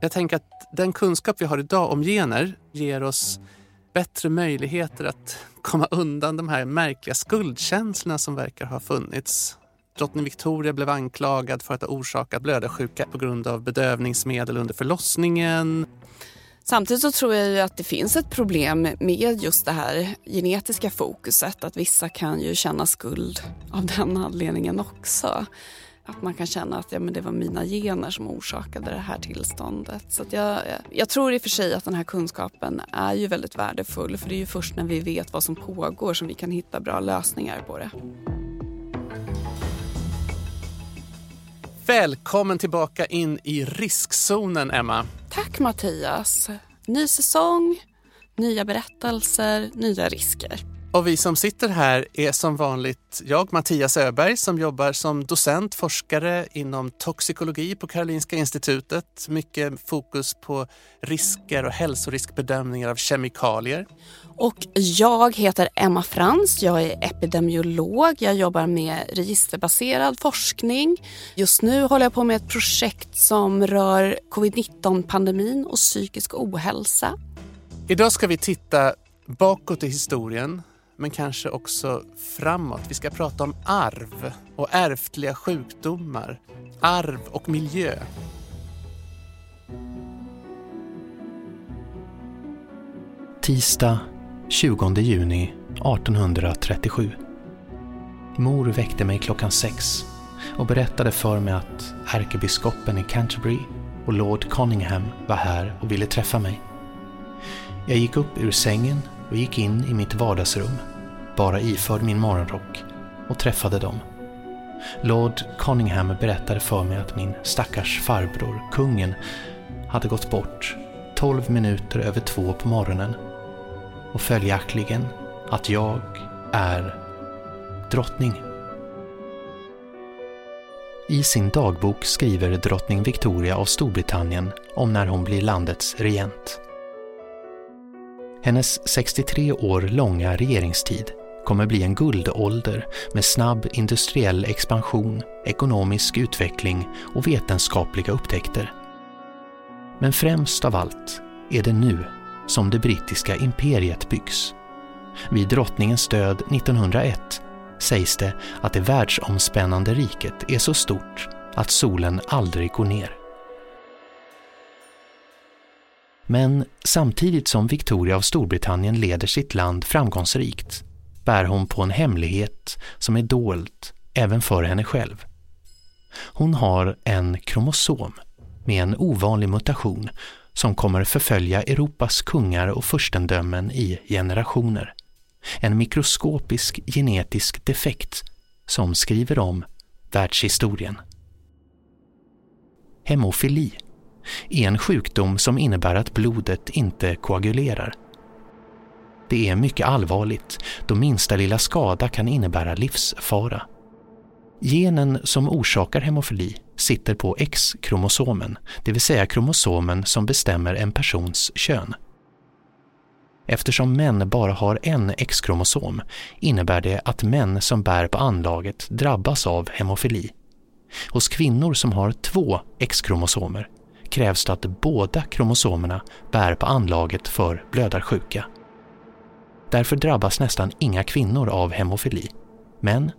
Jag tänker att den kunskap vi har idag om gener ger oss bättre möjligheter att komma undan de här märkliga skuldkänslorna som verkar ha funnits. Drottning Victoria blev anklagad för att ha orsakat blödarsjuka på grund av bedövningsmedel under förlossningen. Samtidigt så tror jag ju att det finns ett problem med just det här genetiska fokuset. Att vissa kan ju känna skuld av den anledningen också. Att man kan känna att ja, men det var mina gener som orsakade det här tillståndet. Så jag, jag tror i och för sig att den här kunskapen är ju väldigt värdefull. För det är ju först när vi vet vad som pågår som vi kan hitta bra lösningar på det. Välkommen tillbaka in i riskzonen, Emma. Tack Mattias. Ny säsong, nya berättelser, nya risker. Och vi som sitter här är som vanligt jag, Mattias Öberg, som jobbar som docent, forskare inom toxikologi på Karolinska institutet. Mycket fokus på risker och hälsoriskbedömningar av kemikalier. Och jag heter Emma Frans, jag är epidemiolog. Jag jobbar med registerbaserad forskning. Just nu håller jag på med ett projekt som rör covid-19-pandemin och psykisk ohälsa. Idag ska vi titta bakåt i historien men kanske också framåt. Vi ska prata om arv och ärftliga sjukdomar, arv och miljö. Tisdag 20 juni 1837. Mor väckte mig klockan sex och berättade för mig att ärkebiskopen i Canterbury och Lord Conningham var här och ville träffa mig. Jag gick upp ur sängen och gick in i mitt vardagsrum, bara iförd min morgonrock, och träffade dem. Lord Conningham berättade för mig att min stackars farbror, kungen, hade gått bort tolv minuter över två på morgonen och följaktligen att jag är drottning. I sin dagbok skriver drottning Victoria av Storbritannien om när hon blir landets regent. Hennes 63 år långa regeringstid kommer bli en guldålder med snabb industriell expansion, ekonomisk utveckling och vetenskapliga upptäckter. Men främst av allt är det nu som det brittiska imperiet byggs. Vid drottningens död 1901 sägs det att det världsomspännande riket är så stort att solen aldrig går ner. Men samtidigt som Victoria av Storbritannien leder sitt land framgångsrikt bär hon på en hemlighet som är dold även för henne själv. Hon har en kromosom med en ovanlig mutation som kommer förfölja Europas kungar och furstendömen i generationer. En mikroskopisk genetisk defekt som skriver om världshistorien. Hemofili är en sjukdom som innebär att blodet inte koagulerar. Det är mycket allvarligt då minsta lilla skada kan innebära livsfara. Genen som orsakar hemofili sitter på X-kromosomen, det vill säga kromosomen som bestämmer en persons kön. Eftersom män bara har en X-kromosom innebär det att män som bär på anlaget drabbas av hemofili. Hos kvinnor som har två X-kromosomer krävs det att båda kromosomerna bär på anlaget för blödarsjuka. Därför drabbas nästan inga kvinnor av hemofili, men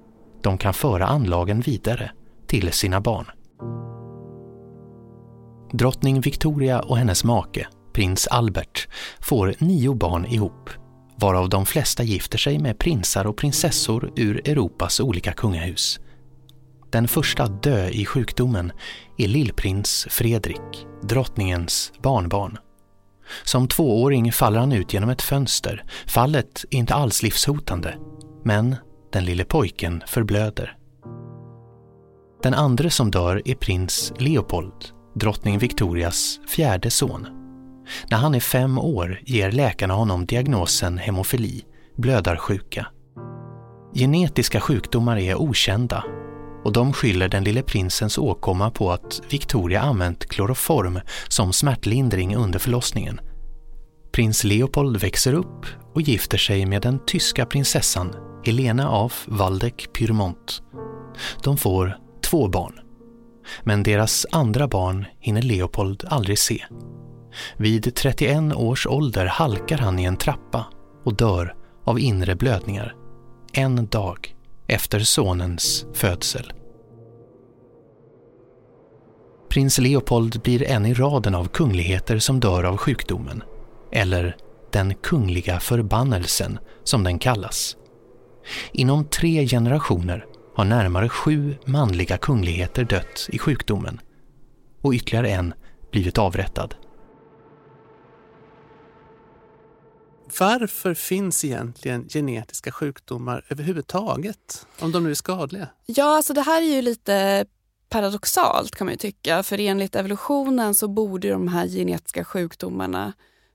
de kan föra anlagen vidare till sina barn. Drottning Victoria och hennes make, prins Albert, får nio barn ihop, varav de flesta gifter sig med prinsar och prinsessor ur Europas olika kungahus. Den första att dö i sjukdomen är lillprins Fredrik, drottningens barnbarn. Som tvååring faller han ut genom ett fönster. Fallet är inte alls livshotande, men den lille pojken förblöder. Den andra som dör är prins Leopold, drottning Victorias fjärde son. När han är fem år ger läkarna honom diagnosen hemofili, blödarsjuka. Genetiska sjukdomar är okända och de skyller den lille prinsens åkomma på att Victoria använt kloroform som smärtlindring under förlossningen. Prins Leopold växer upp och gifter sig med den tyska prinsessan Helena av Waldeck-Pyrmont. De får två barn. Men deras andra barn hinner Leopold aldrig se. Vid 31 års ålder halkar han i en trappa och dör av inre blödningar. En dag efter sonens födsel. Prins Leopold blir en i raden av kungligheter som dör av sjukdomen, eller den kungliga förbannelsen som den kallas. Inom tre generationer har närmare sju manliga kungligheter dött i sjukdomen och ytterligare en blivit avrättad. Varför finns egentligen genetiska sjukdomar överhuvudtaget? Om de nu är skadliga? Ja, alltså det här är ju lite paradoxalt kan man ju tycka. För enligt evolutionen så borde de här genetiska sjukdomarna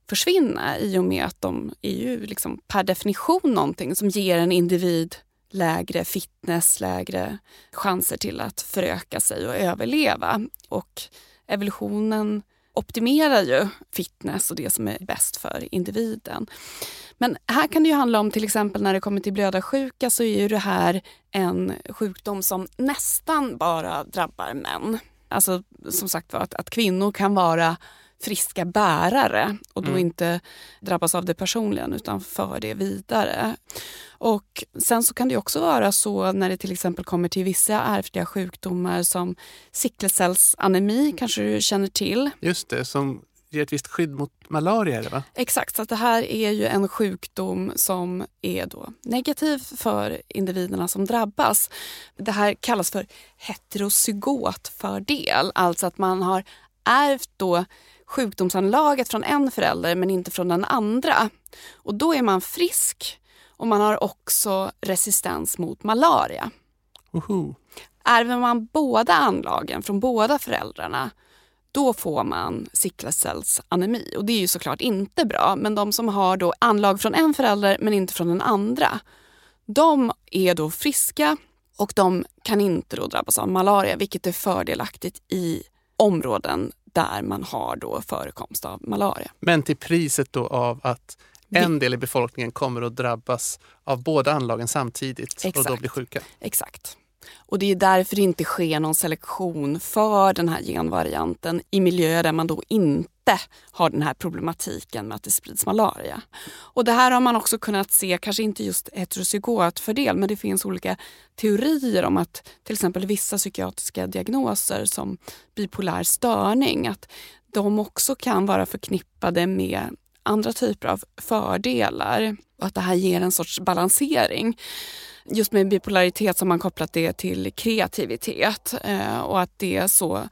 försvinna i och med att de är ju liksom per definition någonting som ger en individ lägre fitness, lägre chanser till att föröka sig och överleva. Och evolutionen optimerar ju fitness och det som är bäst för individen. Men här kan det ju handla om till exempel när det kommer till blödarsjuka så är ju det här en sjukdom som nästan bara drabbar män. Alltså som sagt var att, att kvinnor kan vara friska bärare och då mm. inte drabbas av det personligen utan för det vidare. Och Sen så kan det också vara så när det till exempel kommer till vissa ärftliga sjukdomar som sickelcellsanemi kanske du känner till. Just det, som ger ett visst skydd mot malaria. Eller va? Exakt, så det här är ju en sjukdom som är då negativ för individerna som drabbas. Det här kallas för heterozygotfördel, alltså att man har ärvt då sjukdomsanlaget från en förälder men inte från den andra. Och då är man frisk och man har också resistens mot malaria. Ärver man båda anlagen från båda föräldrarna då får man sicklecellsanemi. Och det är ju såklart inte bra. Men de som har då anlag från en förälder men inte från den andra, de är då friska och de kan inte då drabbas av malaria, vilket är fördelaktigt i områden där man har då förekomst av malaria. Men till priset då av att en del i befolkningen kommer att drabbas av båda anlagen samtidigt Exakt. och då bli sjuka? Exakt. Och det är därför det inte sker någon selektion för den här genvarianten i miljöer där man då inte har den här problematiken med att det sprids malaria. Och det här har man också kunnat se, kanske inte just heterozygotfördel, men det finns olika teorier om att till exempel vissa psykiatriska diagnoser som bipolär störning, att de också kan vara förknippade med andra typer av fördelar och att det här ger en sorts balansering just med bipolaritet så har man kopplat det till kreativitet eh, och att det är så...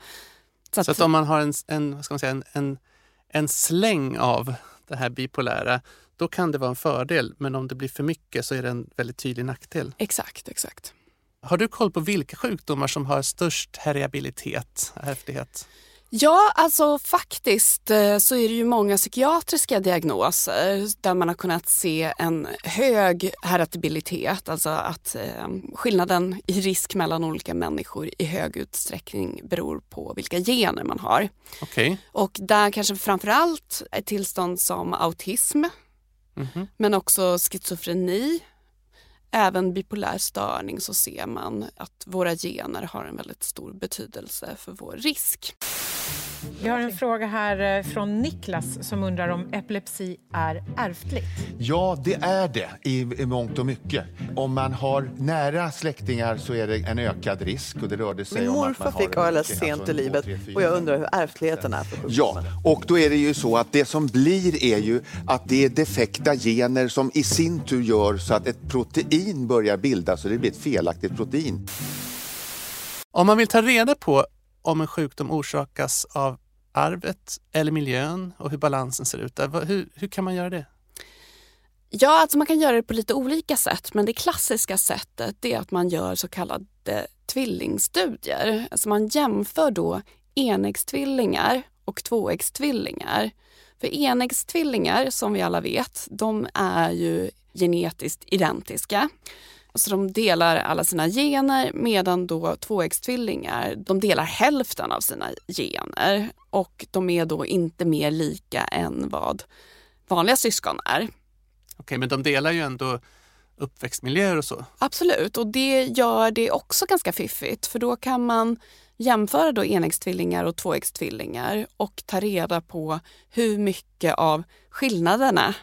Så att, så att om man har en, en, vad ska man säga, en, en, en släng av det här bipolära, då kan det vara en fördel. Men om det blir för mycket så är det en väldigt tydlig nackdel. Exakt, exakt. Har du koll på vilka sjukdomar som har störst herriabilitet, ärftlighet? Ja, alltså faktiskt eh, så är det ju många psykiatriska diagnoser där man har kunnat se en hög heritabilitet, alltså att eh, skillnaden i risk mellan olika människor i hög utsträckning beror på vilka gener man har. Okay. Och där kanske framförallt ett tillstånd som autism, mm -hmm. men också schizofreni, även bipolär störning så ser man att våra gener har en väldigt stor betydelse för vår risk. Vi har en fråga här eh, från Niklas som undrar om epilepsi är ärftligt. Ja, det är det i, i mångt och mycket. Om man har nära släktingar så är det en ökad risk. Och det rörde sig Min om morfar att man fick ALS alltså sent i livet och jag undrar hur ärftligheten är för Ja, och då är det ju så att det som blir är ju att det är defekta gener som i sin tur gör så att ett protein börjar bildas och det blir ett felaktigt protein. Om man vill ta reda på om en sjukdom orsakas av arvet eller miljön och hur balansen ser ut där. Hur, hur kan man göra det? Ja, alltså man kan göra det på lite olika sätt men det klassiska sättet är att man gör så kallade tvillingstudier. Alltså man jämför då enäggstvillingar och tvåäggstvillingar. För enäggstvillingar, som vi alla vet, de är ju genetiskt identiska. Så de delar alla sina gener medan då tvåäggstvillingar de delar hälften av sina gener och de är då inte mer lika än vad vanliga syskon är. Okej, men de delar ju ändå uppväxtmiljöer och så? Absolut, och det gör det också ganska fiffigt för då kan man jämföra då enäggstvillingar och tvåäggstvillingar och ta reda på hur mycket av skillnaderna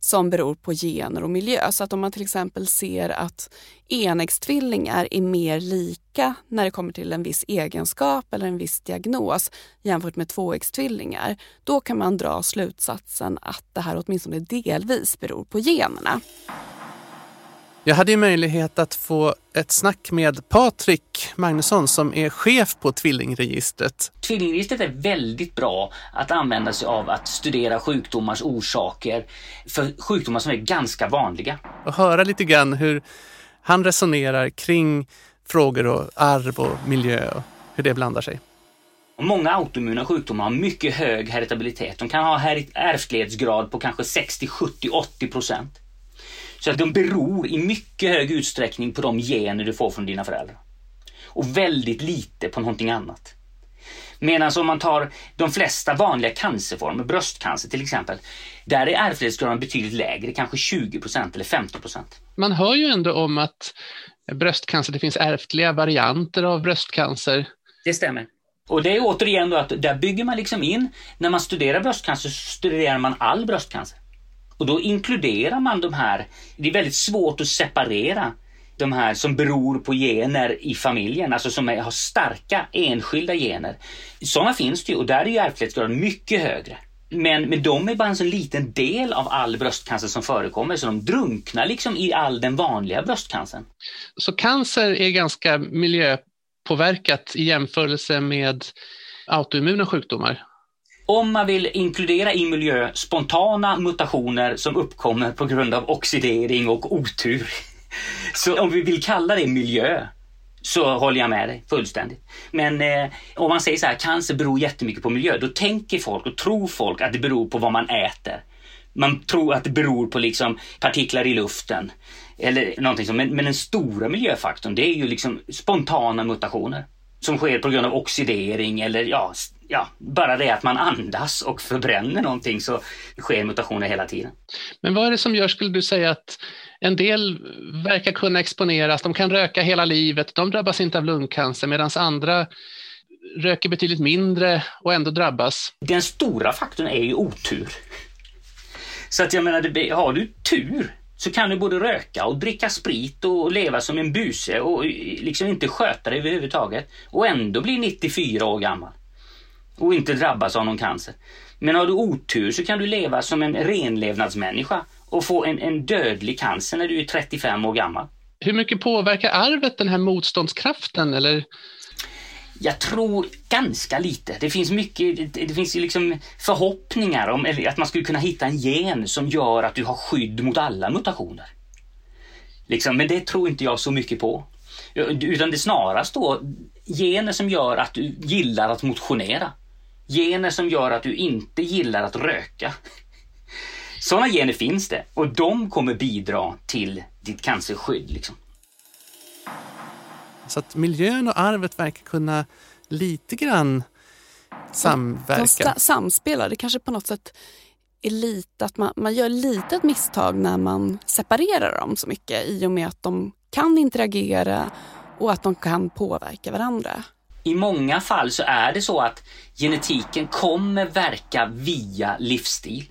som beror på gener och miljö. Så att om man till exempel ser att enäggstvillingar är mer lika när det kommer till en viss egenskap eller en viss diagnos jämfört med tvåäggstvillingar, då kan man dra slutsatsen att det här åtminstone delvis beror på generna. Jag hade ju möjlighet att få ett snack med Patrik Magnusson som är chef på Tvillingregistret. Tvillingregistret är väldigt bra att använda sig av att studera sjukdomars orsaker för sjukdomar som är ganska vanliga. Och höra lite grann hur han resonerar kring frågor och arv och miljö och hur det blandar sig. Många autoimmuna sjukdomar har mycket hög heritabilitet. De kan ha ärftlighetsgrad på kanske 60, 70, 80 procent. Så att de beror i mycket hög utsträckning på de gener du får från dina föräldrar. Och väldigt lite på någonting annat. Medan om man tar de flesta vanliga cancerformer, bröstcancer till exempel, där är ärftlighetsgraden betydligt lägre, kanske 20% eller 15% Man hör ju ändå om att bröstcancer, det finns ärftliga varianter av bröstcancer. Det stämmer. Och det är återigen då att där bygger man liksom in, när man studerar bröstcancer så studerar man all bröstcancer. Och då inkluderar man de här, det är väldigt svårt att separera de här som beror på gener i familjen, alltså som är, har starka enskilda gener. Sådana finns det ju och där är ju ärftlighetsgraden mycket högre. Men, men de är bara en så liten del av all bröstcancer som förekommer så de drunknar liksom i all den vanliga bröstcancern. Så cancer är ganska miljöpåverkat i jämförelse med autoimmuna sjukdomar? Om man vill inkludera i miljö spontana mutationer som uppkommer på grund av oxidering och otur. Så om vi vill kalla det miljö så håller jag med dig fullständigt. Men eh, om man säger så här, cancer beror jättemycket på miljö, då tänker folk och tror folk att det beror på vad man äter. Man tror att det beror på liksom partiklar i luften eller någonting sånt. Men, men den stora miljöfaktorn det är ju liksom spontana mutationer som sker på grund av oxidering eller ja, ja, bara det att man andas och förbränner någonting så sker mutationer hela tiden. Men vad är det som gör, skulle du säga, att en del verkar kunna exponeras, de kan röka hela livet, de drabbas inte av lungcancer medan andra röker betydligt mindre och ändå drabbas? Den stora faktorn är ju otur. Så att jag menar, har du tur så kan du både röka och dricka sprit och leva som en buse och liksom inte sköta dig överhuvudtaget och ändå bli 94 år gammal och inte drabbas av någon cancer. Men har du otur så kan du leva som en renlevnadsmänniska och få en, en dödlig cancer när du är 35 år gammal. Hur mycket påverkar arvet den här motståndskraften? Eller? Jag tror ganska lite. Det finns mycket, det finns liksom förhoppningar om att man skulle kunna hitta en gen som gör att du har skydd mot alla mutationer. Liksom, men det tror inte jag så mycket på. Utan det är snarast då gener som gör att du gillar att motionera. Gener som gör att du inte gillar att röka. Sådana gener finns det och de kommer bidra till ditt cancerskydd. Liksom. Så att miljön och arvet verkar kunna lite grann samverka. De samspelar. Det kanske på något sätt är lite att man, man gör lite ett misstag när man separerar dem så mycket i och med att de kan interagera och att de kan påverka varandra. I många fall så är det så att genetiken kommer verka via livsstil.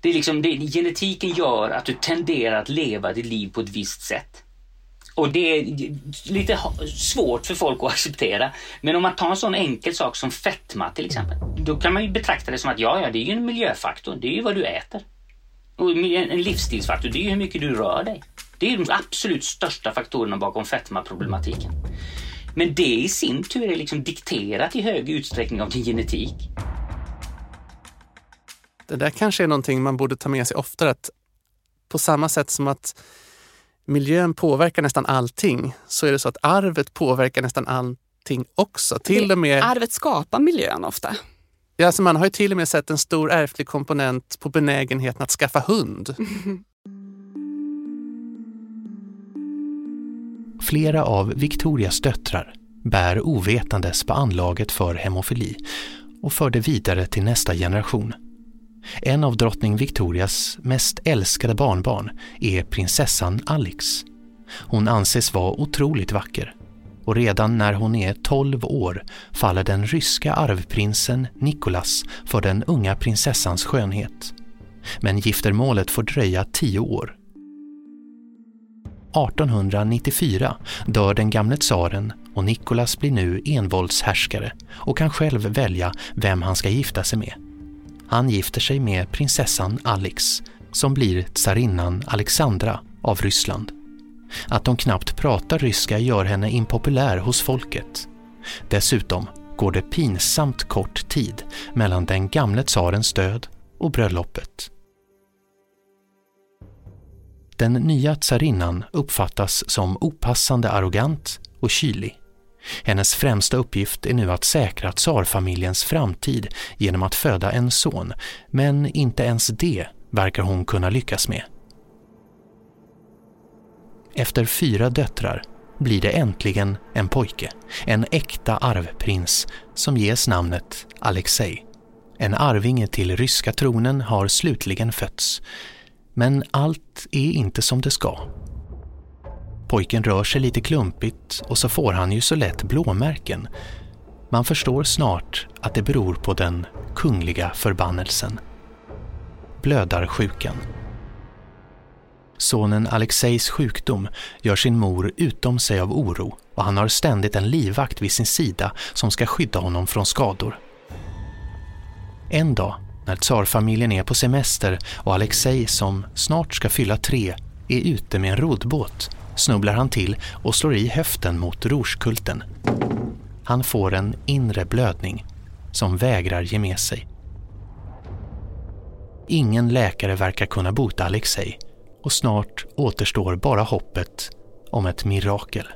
Det är liksom, det, genetiken gör att du tenderar att leva ditt liv på ett visst sätt. Och det är lite svårt för folk att acceptera. Men om man tar en sån enkel sak som fetma till exempel. Då kan man ju betrakta det som att ja, ja, det är ju en miljöfaktor. Det är ju vad du äter. Och en livsstilsfaktor, det är ju hur mycket du rör dig. Det är de absolut största faktorerna bakom fetmaproblematiken. Men det i sin tur är liksom dikterat i hög utsträckning av din genetik. Det där kanske är någonting man borde ta med sig oftare. Att på samma sätt som att miljön påverkar nästan allting så är det så att arvet påverkar nästan allting också. Till och med... Arvet skapar miljön ofta. Ja, alltså man har ju till och med sett en stor ärftlig komponent på benägenheten att skaffa hund. Flera av Victorias döttrar bär ovetandes på anlaget för hemofili och för det vidare till nästa generation. En av drottning Victorias mest älskade barnbarn är prinsessan Alex. Hon anses vara otroligt vacker och redan när hon är 12 år faller den ryska arvprinsen Nikolas för den unga prinsessans skönhet. Men giftermålet får dröja tio år. 1894 dör den gamle tsaren och Nikolas blir nu envåldshärskare och kan själv välja vem han ska gifta sig med. Han gifter sig med prinsessan Alex som blir tsarinnan Alexandra av Ryssland. Att de knappt pratar ryska gör henne impopulär hos folket. Dessutom går det pinsamt kort tid mellan den gamle tsarens död och bröllopet. Den nya tsarinnan uppfattas som opassande arrogant och kylig. Hennes främsta uppgift är nu att säkra tsarfamiljens framtid genom att föda en son, men inte ens det verkar hon kunna lyckas med. Efter fyra döttrar blir det äntligen en pojke, en äkta arvprins som ges namnet Alexei. En arvinge till ryska tronen har slutligen fötts, men allt är inte som det ska. Pojken rör sig lite klumpigt och så får han ju så lätt blåmärken. Man förstår snart att det beror på den kungliga förbannelsen. Blödarsjukan. Sonen Alexejs sjukdom gör sin mor utom sig av oro och han har ständigt en livvakt vid sin sida som ska skydda honom från skador. En dag när tsarfamiljen är på semester och Alexej som snart ska fylla tre är ute med en roddbåt snubblar han till och slår i höften mot rorskulten. Han får en inre blödning som vägrar ge med sig. Ingen läkare verkar kunna bota Alexej och snart återstår bara hoppet om ett mirakel.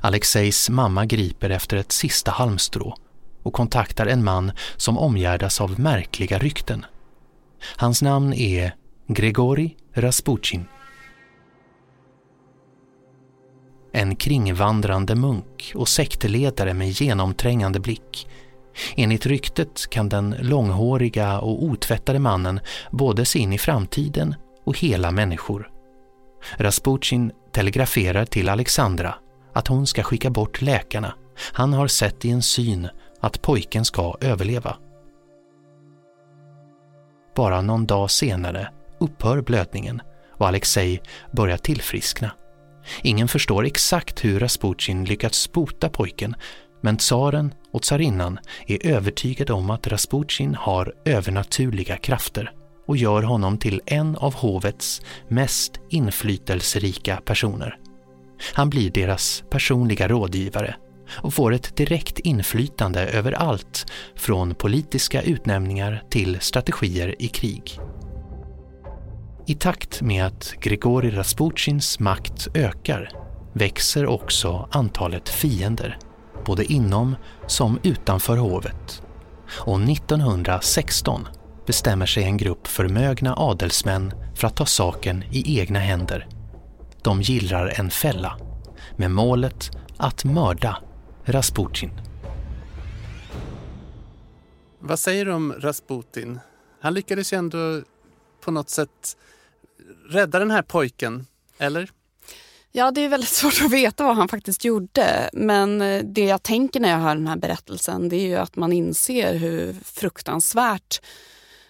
Alexejs mamma griper efter ett sista halmstrå och kontaktar en man som omgärdas av märkliga rykten. Hans namn är Gregori Rasputin. En kringvandrande munk och sektledare med genomträngande blick. Enligt ryktet kan den långhåriga och otvättade mannen både se in i framtiden och hela människor. Rasputin telegraferar till Alexandra att hon ska skicka bort läkarna. Han har sett i en syn att pojken ska överleva. Bara någon dag senare upphör blödningen och Alexej börjar tillfriskna. Ingen förstår exakt hur Rasputin lyckats bota pojken men tsaren och tsarinnan är övertygade om att Rasputin har övernaturliga krafter och gör honom till en av hovets mest inflytelserika personer. Han blir deras personliga rådgivare och får ett direkt inflytande över allt från politiska utnämningar till strategier i krig. I takt med att Grigori Rasputins makt ökar växer också antalet fiender, både inom som utanför hovet. Och 1916 bestämmer sig en grupp förmögna adelsmän för att ta saken i egna händer. De gillrar en fälla med målet att mörda Rasputin. Vad säger du om Rasputin? Han lyckades ju ändå på något sätt rädda den här pojken, eller? Ja, det är väldigt svårt att veta vad han faktiskt gjorde. Men det jag tänker när jag hör den här berättelsen det är ju att man inser hur fruktansvärt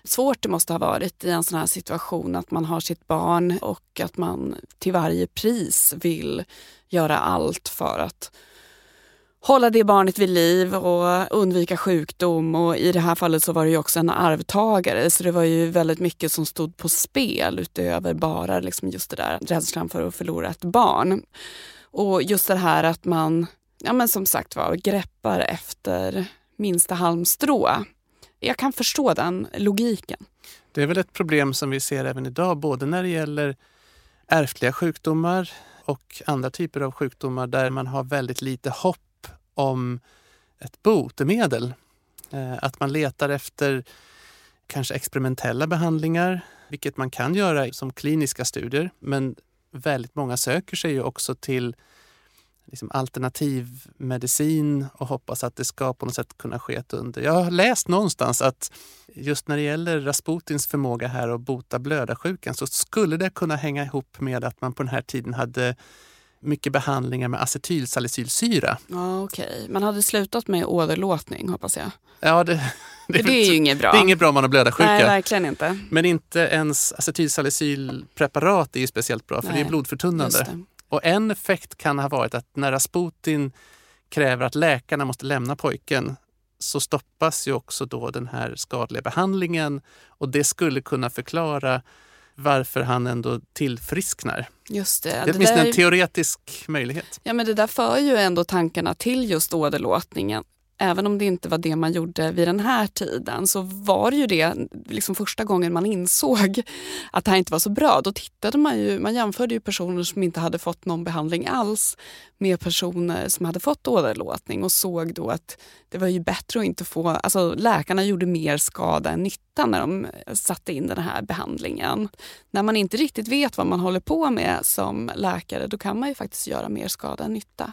svårt det måste ha varit i en sån här situation att man har sitt barn och att man till varje pris vill göra allt för att hålla det barnet vid liv och undvika sjukdom. Och I det här fallet så var det ju också en arvtagare så det var ju väldigt mycket som stod på spel utöver bara liksom just det där rädslan för att förlora ett barn. Och just det här att man, ja men som sagt var, greppar efter minsta halmstrå. Jag kan förstå den logiken. Det är väl ett problem som vi ser även idag, både när det gäller ärftliga sjukdomar och andra typer av sjukdomar där man har väldigt lite hopp om ett botemedel. Eh, att man letar efter kanske experimentella behandlingar, vilket man kan göra som kliniska studier. Men väldigt många söker sig ju också till liksom alternativmedicin och hoppas att det ska på något sätt kunna ske ett under. Jag har läst någonstans att just när det gäller Rasputins förmåga här att bota blödarsjukan så skulle det kunna hänga ihop med att man på den här tiden hade mycket behandlingar med acetylsalicylsyra. Ja, Okej, man hade slutat med åderlåtning hoppas jag. Ja, det, För det är ju inget bra. Det är inget bra om man har blödarsjuka. Nej, verkligen inte. Men inte ens acetylsalicylpreparat är ju speciellt bra för det Nej, är blodförtunnande. Det. Och en effekt kan ha varit att när Rasputin kräver att läkarna måste lämna pojken så stoppas ju också då den här skadliga behandlingen och det skulle kunna förklara varför han ändå tillfrisknar. Just det. Det är åtminstone där- en teoretisk möjlighet. Ja, men det där för ju ändå tankarna till just åderlåtningen. Även om det inte var det man gjorde vid den här tiden så var det ju det liksom första gången man insåg att det här inte var så bra. Då tittade man ju, man jämförde ju personer som inte hade fått någon behandling alls med personer som hade fått åderlåtning och såg då att det var ju bättre att inte få, alltså läkarna gjorde mer skada än nytta när de satte in den här behandlingen. När man inte riktigt vet vad man håller på med som läkare då kan man ju faktiskt göra mer skada än nytta.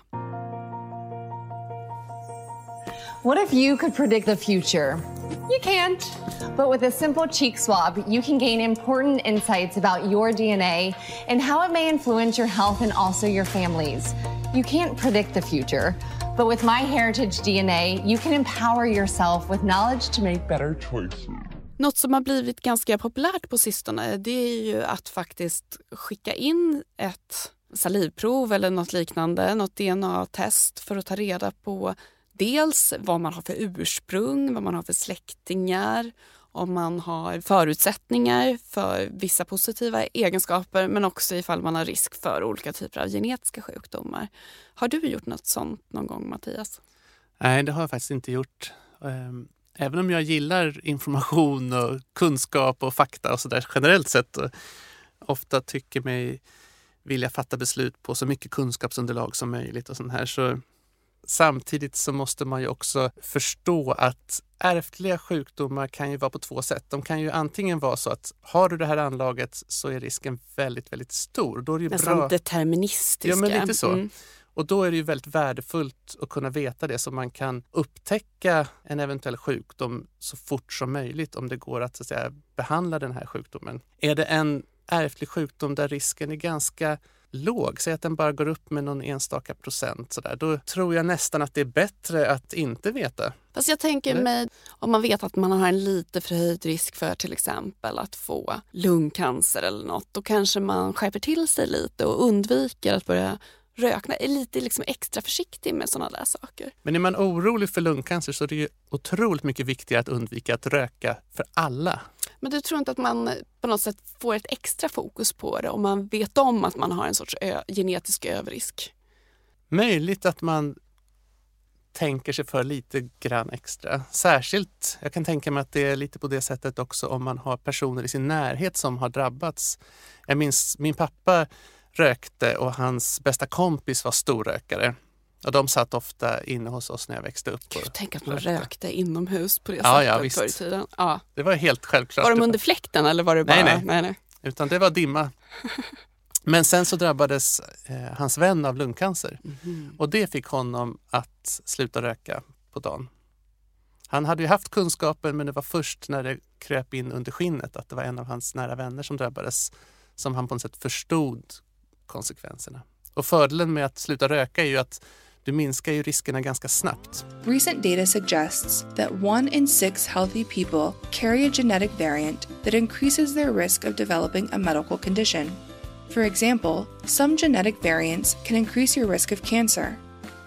What if you could predict the future? You can't. But with a simple cheek swab, you can gain important insights about your DNA and how it may influence your health and also your family's. You can't predict the future, but with MyHeritage DNA, you can empower yourself with knowledge to make better choices. Något som har blivit ganska populärt på sistone det är ju att faktiskt skicka in ett salivprov eller något liknande, något DNA-test för att ta reda på dels vad man har för ursprung, vad man har för släktingar, om man har förutsättningar för vissa positiva egenskaper men också ifall man har risk för olika typer av genetiska sjukdomar. Har du gjort något sånt någon gång Mattias? Nej, det har jag faktiskt inte gjort. Ehm, även om jag gillar information och kunskap och fakta och sådär generellt sett och ofta tycker mig vilja fatta beslut på så mycket kunskapsunderlag som möjligt och sånt här så samtidigt så måste man ju också förstå att ärftliga sjukdomar kan ju vara på två sätt. De kan ju antingen vara så att har du det här anlaget så är risken väldigt, väldigt stor. Då är det ju Nästan bra. deterministiska. Ja, men lite så. Mm. Och då är det ju väldigt värdefullt att kunna veta det så man kan upptäcka en eventuell sjukdom så fort som möjligt om det går att, så att säga, behandla den här sjukdomen. Är det en ärftlig sjukdom där risken är ganska låg, säg att den bara går upp med någon enstaka procent, så där, då tror jag nästan att det är bättre att inte veta. Fast jag tänker Eller? mig, om man vet att man har en lite förhöjd risk för till exempel att få lungcancer eller något, då kanske man skärper till sig lite och undviker att börja röka. Är lite liksom extra försiktig med sådana där saker. Men är man orolig för lungcancer så är det ju otroligt mycket viktigare att undvika att röka för alla. Men du tror inte att man på något sätt får ett extra fokus på det om man vet om att man har en sorts ö- genetisk överrisk? Möjligt att man tänker sig för lite grann extra. Särskilt, jag kan tänka mig att det är lite på det sättet också om man har personer i sin närhet som har drabbats. Jag minns min pappa rökte och hans bästa kompis var storrökare. Och de satt ofta inne hos oss när jag växte upp. och Tänk att man rökte. rökte inomhus på det Ja, ja, sättet visst. förr i tiden. Ja. Det var helt självklart. Var de under fläkten eller var det bara... Nej, nej. nej, nej. Utan det var dimma. Men sen så drabbades eh, hans vän av lungcancer Mhm. och det fick honom att sluta röka på dagen. Han hade ju haft kunskapen men det var först när det kröp in under skinnet att det var en av hans nära vänner som drabbades som han på något sätt förstod konsekvenserna. Och fördelen med att sluta röka är ju att du minskar ju riskerna ganska snabbt. Recent data suggests that one in six healthy people carry a genetic variant that increases their risk of developing a medical condition. For example, some genetic variants can increase your risk of cancer.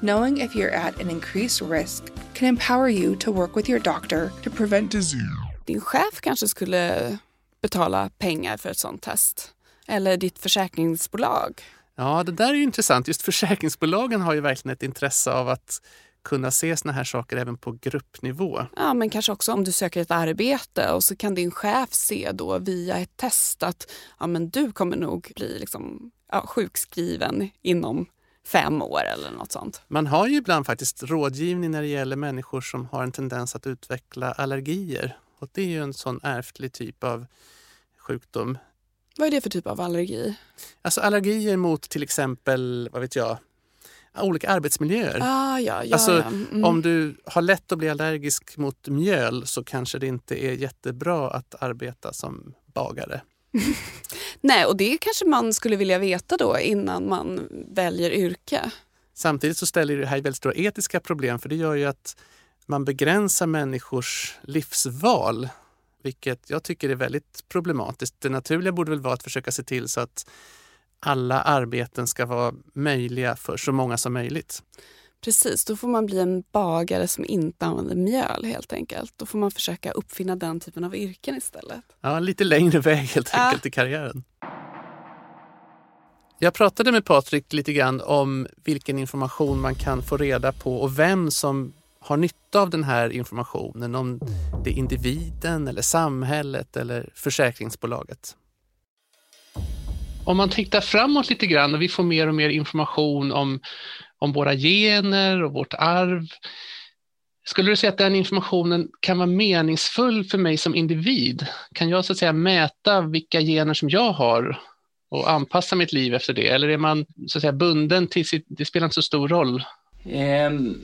Knowing if you're at an increased risk can empower you to work with your doctor to prevent disease. Din chef kanske skulle betala pengar för ett sånt test. Eller ditt försäkringsbolag. Ja, det där är ju intressant. Just försäkringsbolagen har ju verkligen ett intresse av att kunna se såna här saker även på gruppnivå. Ja, men kanske också om du söker ett arbete och så kan din chef se då via ett test att ja, men du kommer nog bli liksom, ja, sjukskriven inom fem år eller något sånt. Man har ju ibland faktiskt rådgivning när det gäller människor som har en tendens att utveckla allergier. Och det är ju en sån ärftlig typ av sjukdom. Vad är det för typ av allergi? Alltså allergier mot till exempel, vad vet jag, olika arbetsmiljöer. Ah, ja, ja, Alltså, ja. Mm. Om du har lätt att bli allergisk mot mjöl så kanske det inte är jättebra att arbeta som bagare. Nej, och det kanske man skulle vilja veta då innan man väljer yrke. Samtidigt så ställer det här väldigt stora etiska problem för det gör ju att man begränsar människors livsval, vilket jag tycker är väldigt problematiskt. Det naturliga borde väl vara att försöka se till så att alla arbeten ska vara möjliga för så många som möjligt. Precis, då får man bli en bagare som inte använder mjöl helt enkelt. Då får man försöka uppfinna den typen av yrken istället. Ja, lite längre väg helt enkelt i karriären. Jag pratade med Patrik lite grann om vilken information man kan få reda på och vem som har nytta av den här informationen. Om det är individen eller samhället eller försäkringsbolaget. Om man tittar framåt lite grann och vi får mer och mer information om, om våra gener och vårt arv. Skulle du säga att den informationen kan vara meningsfull för mig som individ? Kan jag så att säga mäta vilka gener som jag har och anpassa mitt liv efter det? Eller är man så att säga bunden till sitt, det spelar inte så stor roll? Ehm,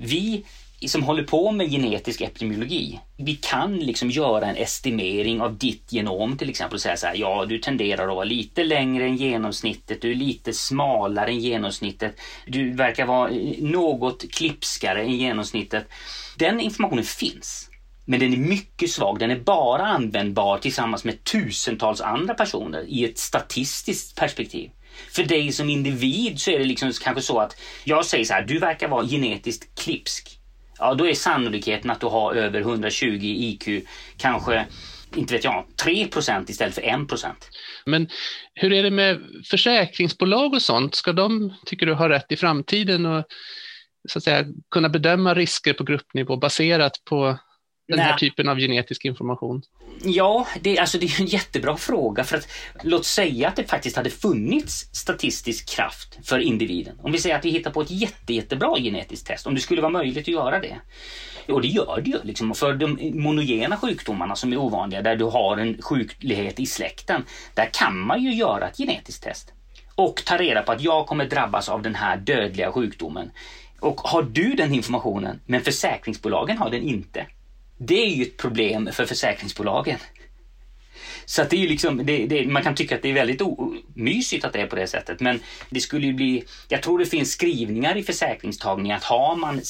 vi som håller på med genetisk epidemiologi, vi kan liksom göra en estimering av ditt genom till exempel och säga så här, ja du tenderar att vara lite längre än genomsnittet, du är lite smalare än genomsnittet, du verkar vara eh, något klipskare än genomsnittet. Den informationen finns. Men den är mycket svag. Den är bara användbar tillsammans med tusentals andra personer i ett statistiskt perspektiv. För dig som individ så är det liksom kanske så att jag säger så här, du verkar vara genetiskt klipsk. Ja, då är sannolikheten att du har över 120 i IQ kanske, inte vet jag, 3% istället för 1 Men hur är det med försäkringsbolag och sånt? Ska de, tycker du, ha rätt i framtiden och så att säga, kunna bedöma risker på gruppnivå baserat på den här typen av genetisk information? Ja, det, alltså det är en jättebra fråga för att låt säga att det faktiskt hade funnits statistisk kraft för individen. Om vi säger att vi hittar på ett jätte, jättebra genetiskt test, om det skulle vara möjligt att göra det. Och det gör det ju. Liksom. För de monogena sjukdomarna som är ovanliga, där du har en sjuklighet i släkten, där kan man ju göra ett genetiskt test. Och ta reda på att jag kommer drabbas av den här dödliga sjukdomen. Och har du den informationen, men försäkringsbolagen har den inte. Det är ju ett problem för försäkringsbolagen. Så att det är ju liksom, det, det, man kan tycka att det är väldigt o- mysigt att det är på det sättet men det skulle ju bli, jag tror det finns skrivningar i försäkringstagning att har man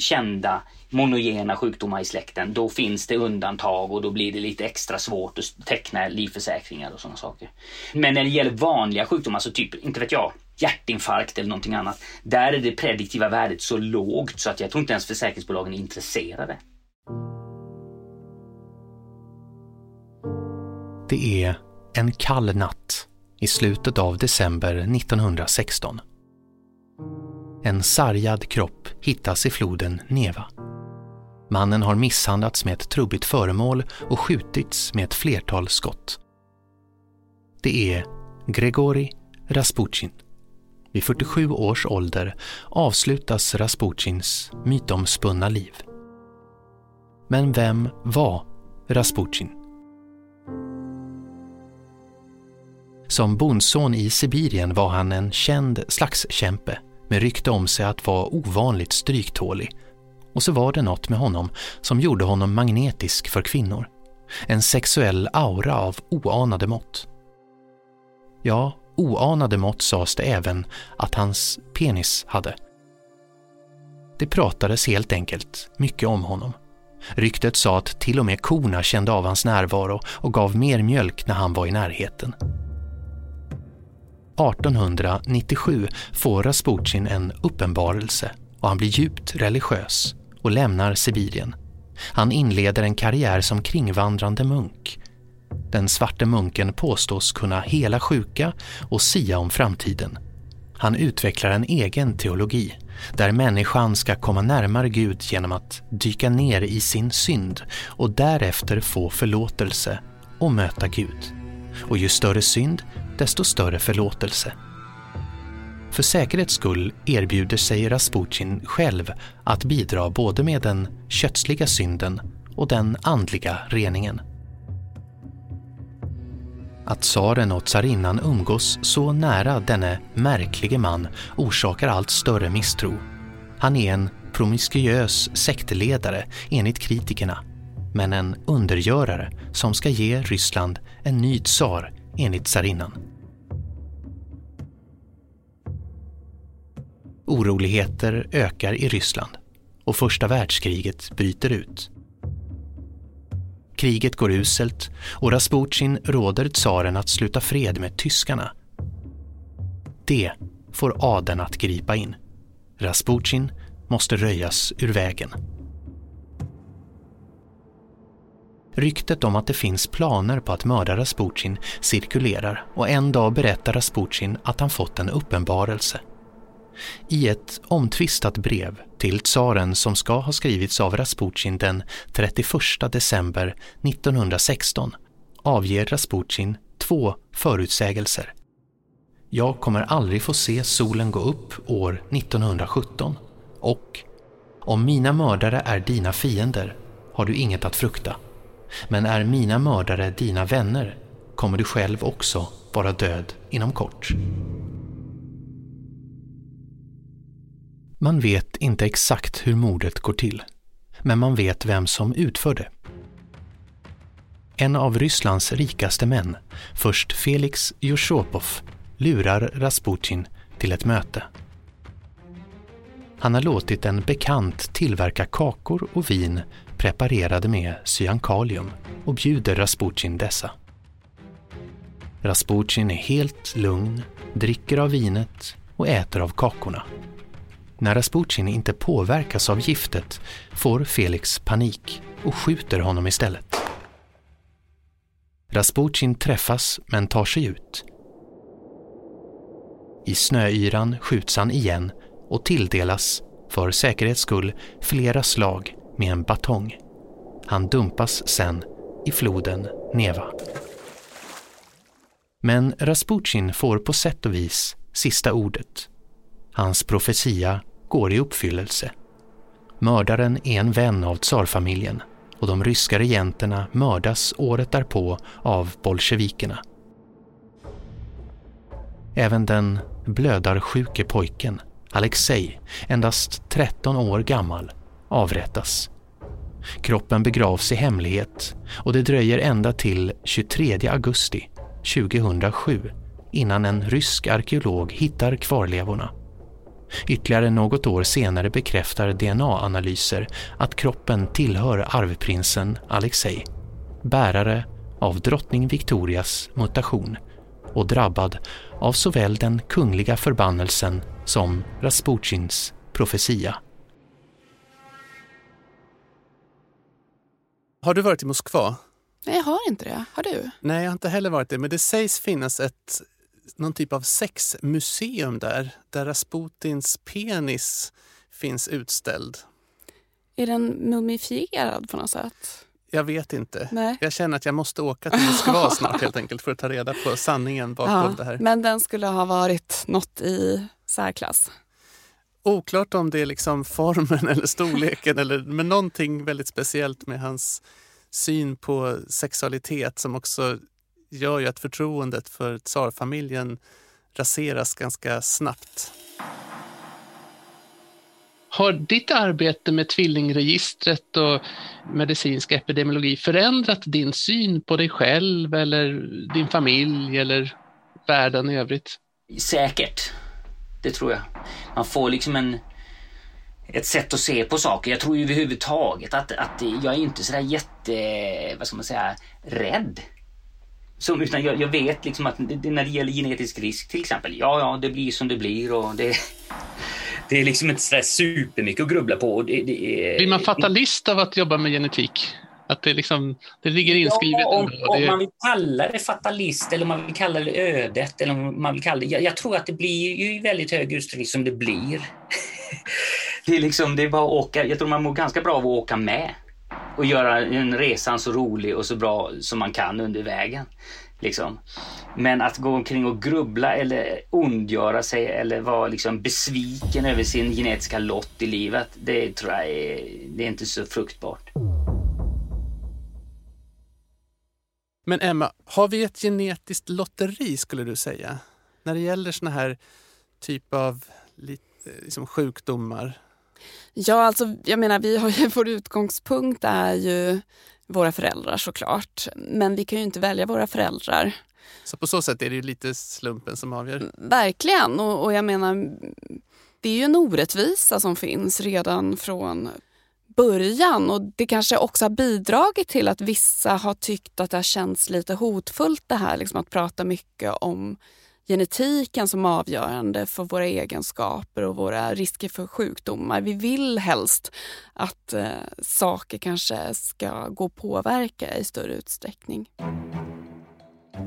kända monogena sjukdomar i släkten då finns det undantag och då blir det lite extra svårt att teckna livförsäkringar och sådana saker. Men när det gäller vanliga sjukdomar, så typ, inte vet jag, hjärtinfarkt eller någonting annat, där är det prediktiva värdet så lågt så att jag tror inte ens försäkringsbolagen är intresserade. Det är en kall natt i slutet av december 1916. En sargad kropp hittas i floden Neva. Mannen har misshandlats med ett trubbigt föremål och skjutits med ett flertal skott. Det är Gregori Rasputjin. Vid 47 års ålder avslutas Rasputjins mytomspunna liv. Men vem var Rasputjin? Som bondson i Sibirien var han en känd slagskämpe med rykte om sig att vara ovanligt stryktålig. Och så var det något med honom som gjorde honom magnetisk för kvinnor. En sexuell aura av oanade mått. Ja, oanade mått sades det även att hans penis hade. Det pratades helt enkelt mycket om honom. Ryktet sa att till och med korna kände av hans närvaro och gav mer mjölk när han var i närheten. 1897 får Rasputjin en uppenbarelse och han blir djupt religiös och lämnar Sibirien. Han inleder en karriär som kringvandrande munk. Den svarte munken påstås kunna hela sjuka och sia om framtiden. Han utvecklar en egen teologi där människan ska komma närmare Gud genom att dyka ner i sin synd och därefter få förlåtelse och möta Gud. Och ju större synd, desto större förlåtelse. För säkerhets skull erbjuder sig Rasputjin själv att bidra både med den kötsliga synden och den andliga reningen. Att tsaren och tsarinnan umgås så nära denne märklige man orsakar allt större misstro. Han är en promiskuös sektledare enligt kritikerna, men en undergörare som ska ge Ryssland en ny tsar enligt tsarinnan. Oroligheter ökar i Ryssland och första världskriget bryter ut. Kriget går uselt och Rasputin råder tsaren att sluta fred med tyskarna. Det får adeln att gripa in. Rasputin måste röjas ur vägen. Ryktet om att det finns planer på att mörda Rasputin cirkulerar och en dag berättar Rasputin att han fått en uppenbarelse. I ett omtvistat brev till tsaren som ska ha skrivits av Rasputin den 31 december 1916 avger Rasputin två förutsägelser. Jag kommer aldrig få se solen gå upp år 1917 och om mina mördare är dina fiender har du inget att frukta. Men är mina mördare dina vänner kommer du själv också vara död inom kort. Man vet inte exakt hur mordet går till, men man vet vem som utförde. En av Rysslands rikaste män, först Felix Jushopov, lurar Rasputin till ett möte. Han har låtit en bekant tillverka kakor och vin preparerade med cyankalium och bjuder Rasputin dessa. Rasputin är helt lugn, dricker av vinet och äter av kakorna. När Rasputin inte påverkas av giftet får Felix panik och skjuter honom istället. Rasputin träffas men tar sig ut. I snöyran skjuts han igen och tilldelas, för säkerhets skull, flera slag med en batong. Han dumpas sen i floden Neva. Men Rasputin får på sätt och vis sista ordet. Hans profetia går i uppfyllelse. Mördaren är en vän av tsarfamiljen och de ryska regenterna mördas året därpå av bolsjevikerna. Även den blödarsjuke pojken, Alexej, endast 13 år gammal, avrättas. Kroppen begravs i hemlighet och det dröjer ända till 23 augusti 2007 innan en rysk arkeolog hittar kvarlevorna. Ytterligare något år senare bekräftar DNA-analyser att kroppen tillhör arvprinsen Alexei, bärare av drottning Victorias mutation och drabbad av såväl den kungliga förbannelsen som Rasputins profetia. Har du varit i Moskva? Nej, jag har inte det. Har du? Nej, jag har inte heller varit det. Men det sägs finnas ett, någon typ av sexmuseum där, där Rasputins penis finns utställd. Är den mumifierad på något sätt? Jag vet inte. Nej. Jag känner att jag måste åka till Moskva snart helt enkelt för att ta reda på sanningen bakom Ja, det här. men den skulle ha varit något i särklass. Oklart om det är liksom formen eller storleken eller men någonting väldigt speciellt med hans syn på sexualitet som också gör ju att förtroendet för tsarfamiljen raseras ganska snabbt. Har ditt arbete med tvillingregistret och medicinsk epidemiologi förändrat din syn på dig själv eller din familj eller världen i övrigt? Säkert. Det tror jag. Man får liksom en, ett sätt att se på saker. Jag tror ju överhuvudtaget att, att jag är inte sådär jätte, vad ska man säga, rädd. Som, utan jag, jag vet liksom att det, när det gäller genetisk risk till exempel. Ja, ja, det blir som det blir och det, det är liksom inte sådär supermycket att grubbla på. Det, det är, Blir man fatalist av att jobba med genetik? Att det, liksom, det ligger inskrivet Ja, om, ändå? om Det- man vill kalla det fatalist eller om man vill kalla det ödet eller om man vill kalla det... Jag, jag tror att det blir ju i väldigt hög utsträckning som det blir. det är liksom, det är bara att åka. Jag tror man mår ganska bra av att åka med och göra en resan så rolig och så bra som man kan under vägen. Liksom. Men att gå omkring och grubbla eller ondgöra sig eller vara liksom besviken över sin genetiska lott i livet, det tror jag är, det är inte så fruktbart. Men Emma, har vi ett genetiskt lotteri skulle du säga? När det gäller såna här typ av lite, liksom sjukdomar? Ja, alltså jag menar, vi har ju, vår utgångspunkt är ju våra föräldrar såklart. Men vi kan ju inte välja våra föräldrar. Så på så sätt är det ju lite slumpen som avgör. Verkligen, och, och jag menar det är ju en orättvisa som finns redan från början och det kanske också har bidragit till att vissa har tyckt att det har känts lite hotfullt det här liksom att prata mycket om genetiken som avgörande för våra egenskaper och våra risker för sjukdomar. Vi vill helst att eh, saker kanske ska gå att påverka i större utsträckning.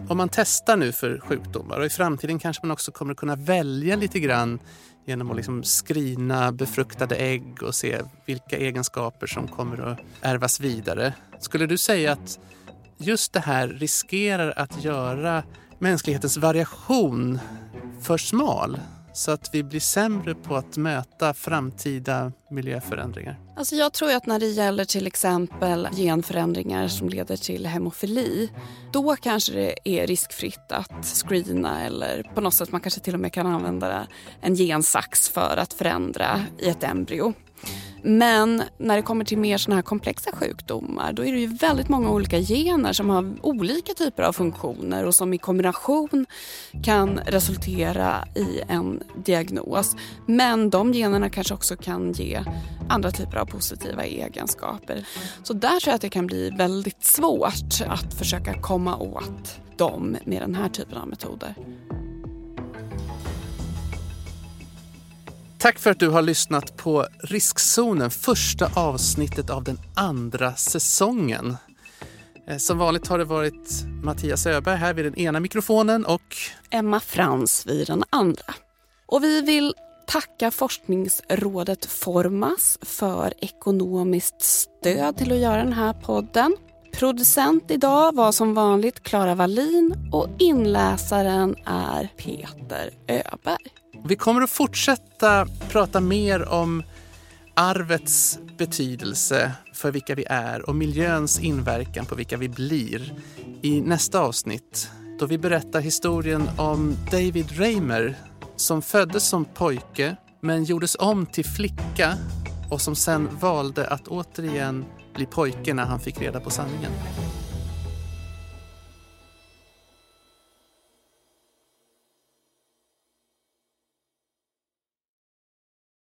Om man testar nu för sjukdomar och i framtiden kanske man också kommer kunna välja lite grann genom att liksom skrina befruktade ägg och se vilka egenskaper som kommer att ärvas vidare. Skulle du säga att just det här riskerar att göra mänsklighetens variation för smal så att vi blir sämre på att möta framtida miljöförändringar? Alltså jag tror att när det gäller till exempel genförändringar som leder till hemofili, då kanske det är riskfritt att screena eller på något sätt man kanske till och med kan använda en gensax för att förändra i ett embryo. Men när det kommer till mer såna här komplexa sjukdomar då är det ju väldigt många olika gener som har olika typer av funktioner och som i kombination kan resultera i en diagnos. Men de generna kanske också kan ge andra typer av positiva egenskaper. Så där tror jag att det kan bli väldigt svårt att försöka komma åt dem med den här typen av metoder. Tack för att du har lyssnat på Riskzonen, första avsnittet av den andra säsongen. Eh, som vanligt har det varit Mattias Öberg här vid den ena mikrofonen och Emma Frans vid den andra. Och vi vill tacka forskningsrådet Formas för ekonomiskt stöd till att göra den här podden. Producent idag var som vanligt Klara Wallin och inläsaren är Peter Öberg. Vi kommer att fortsätta prata mer om arvets betydelse för vilka vi är och miljöns inverkan på vilka vi blir i nästa avsnitt då vi berättar historien om David Raymer som föddes som pojke men gjordes om till flicka och som sen valde att återigen bli pojke när han fick reda på sanningen.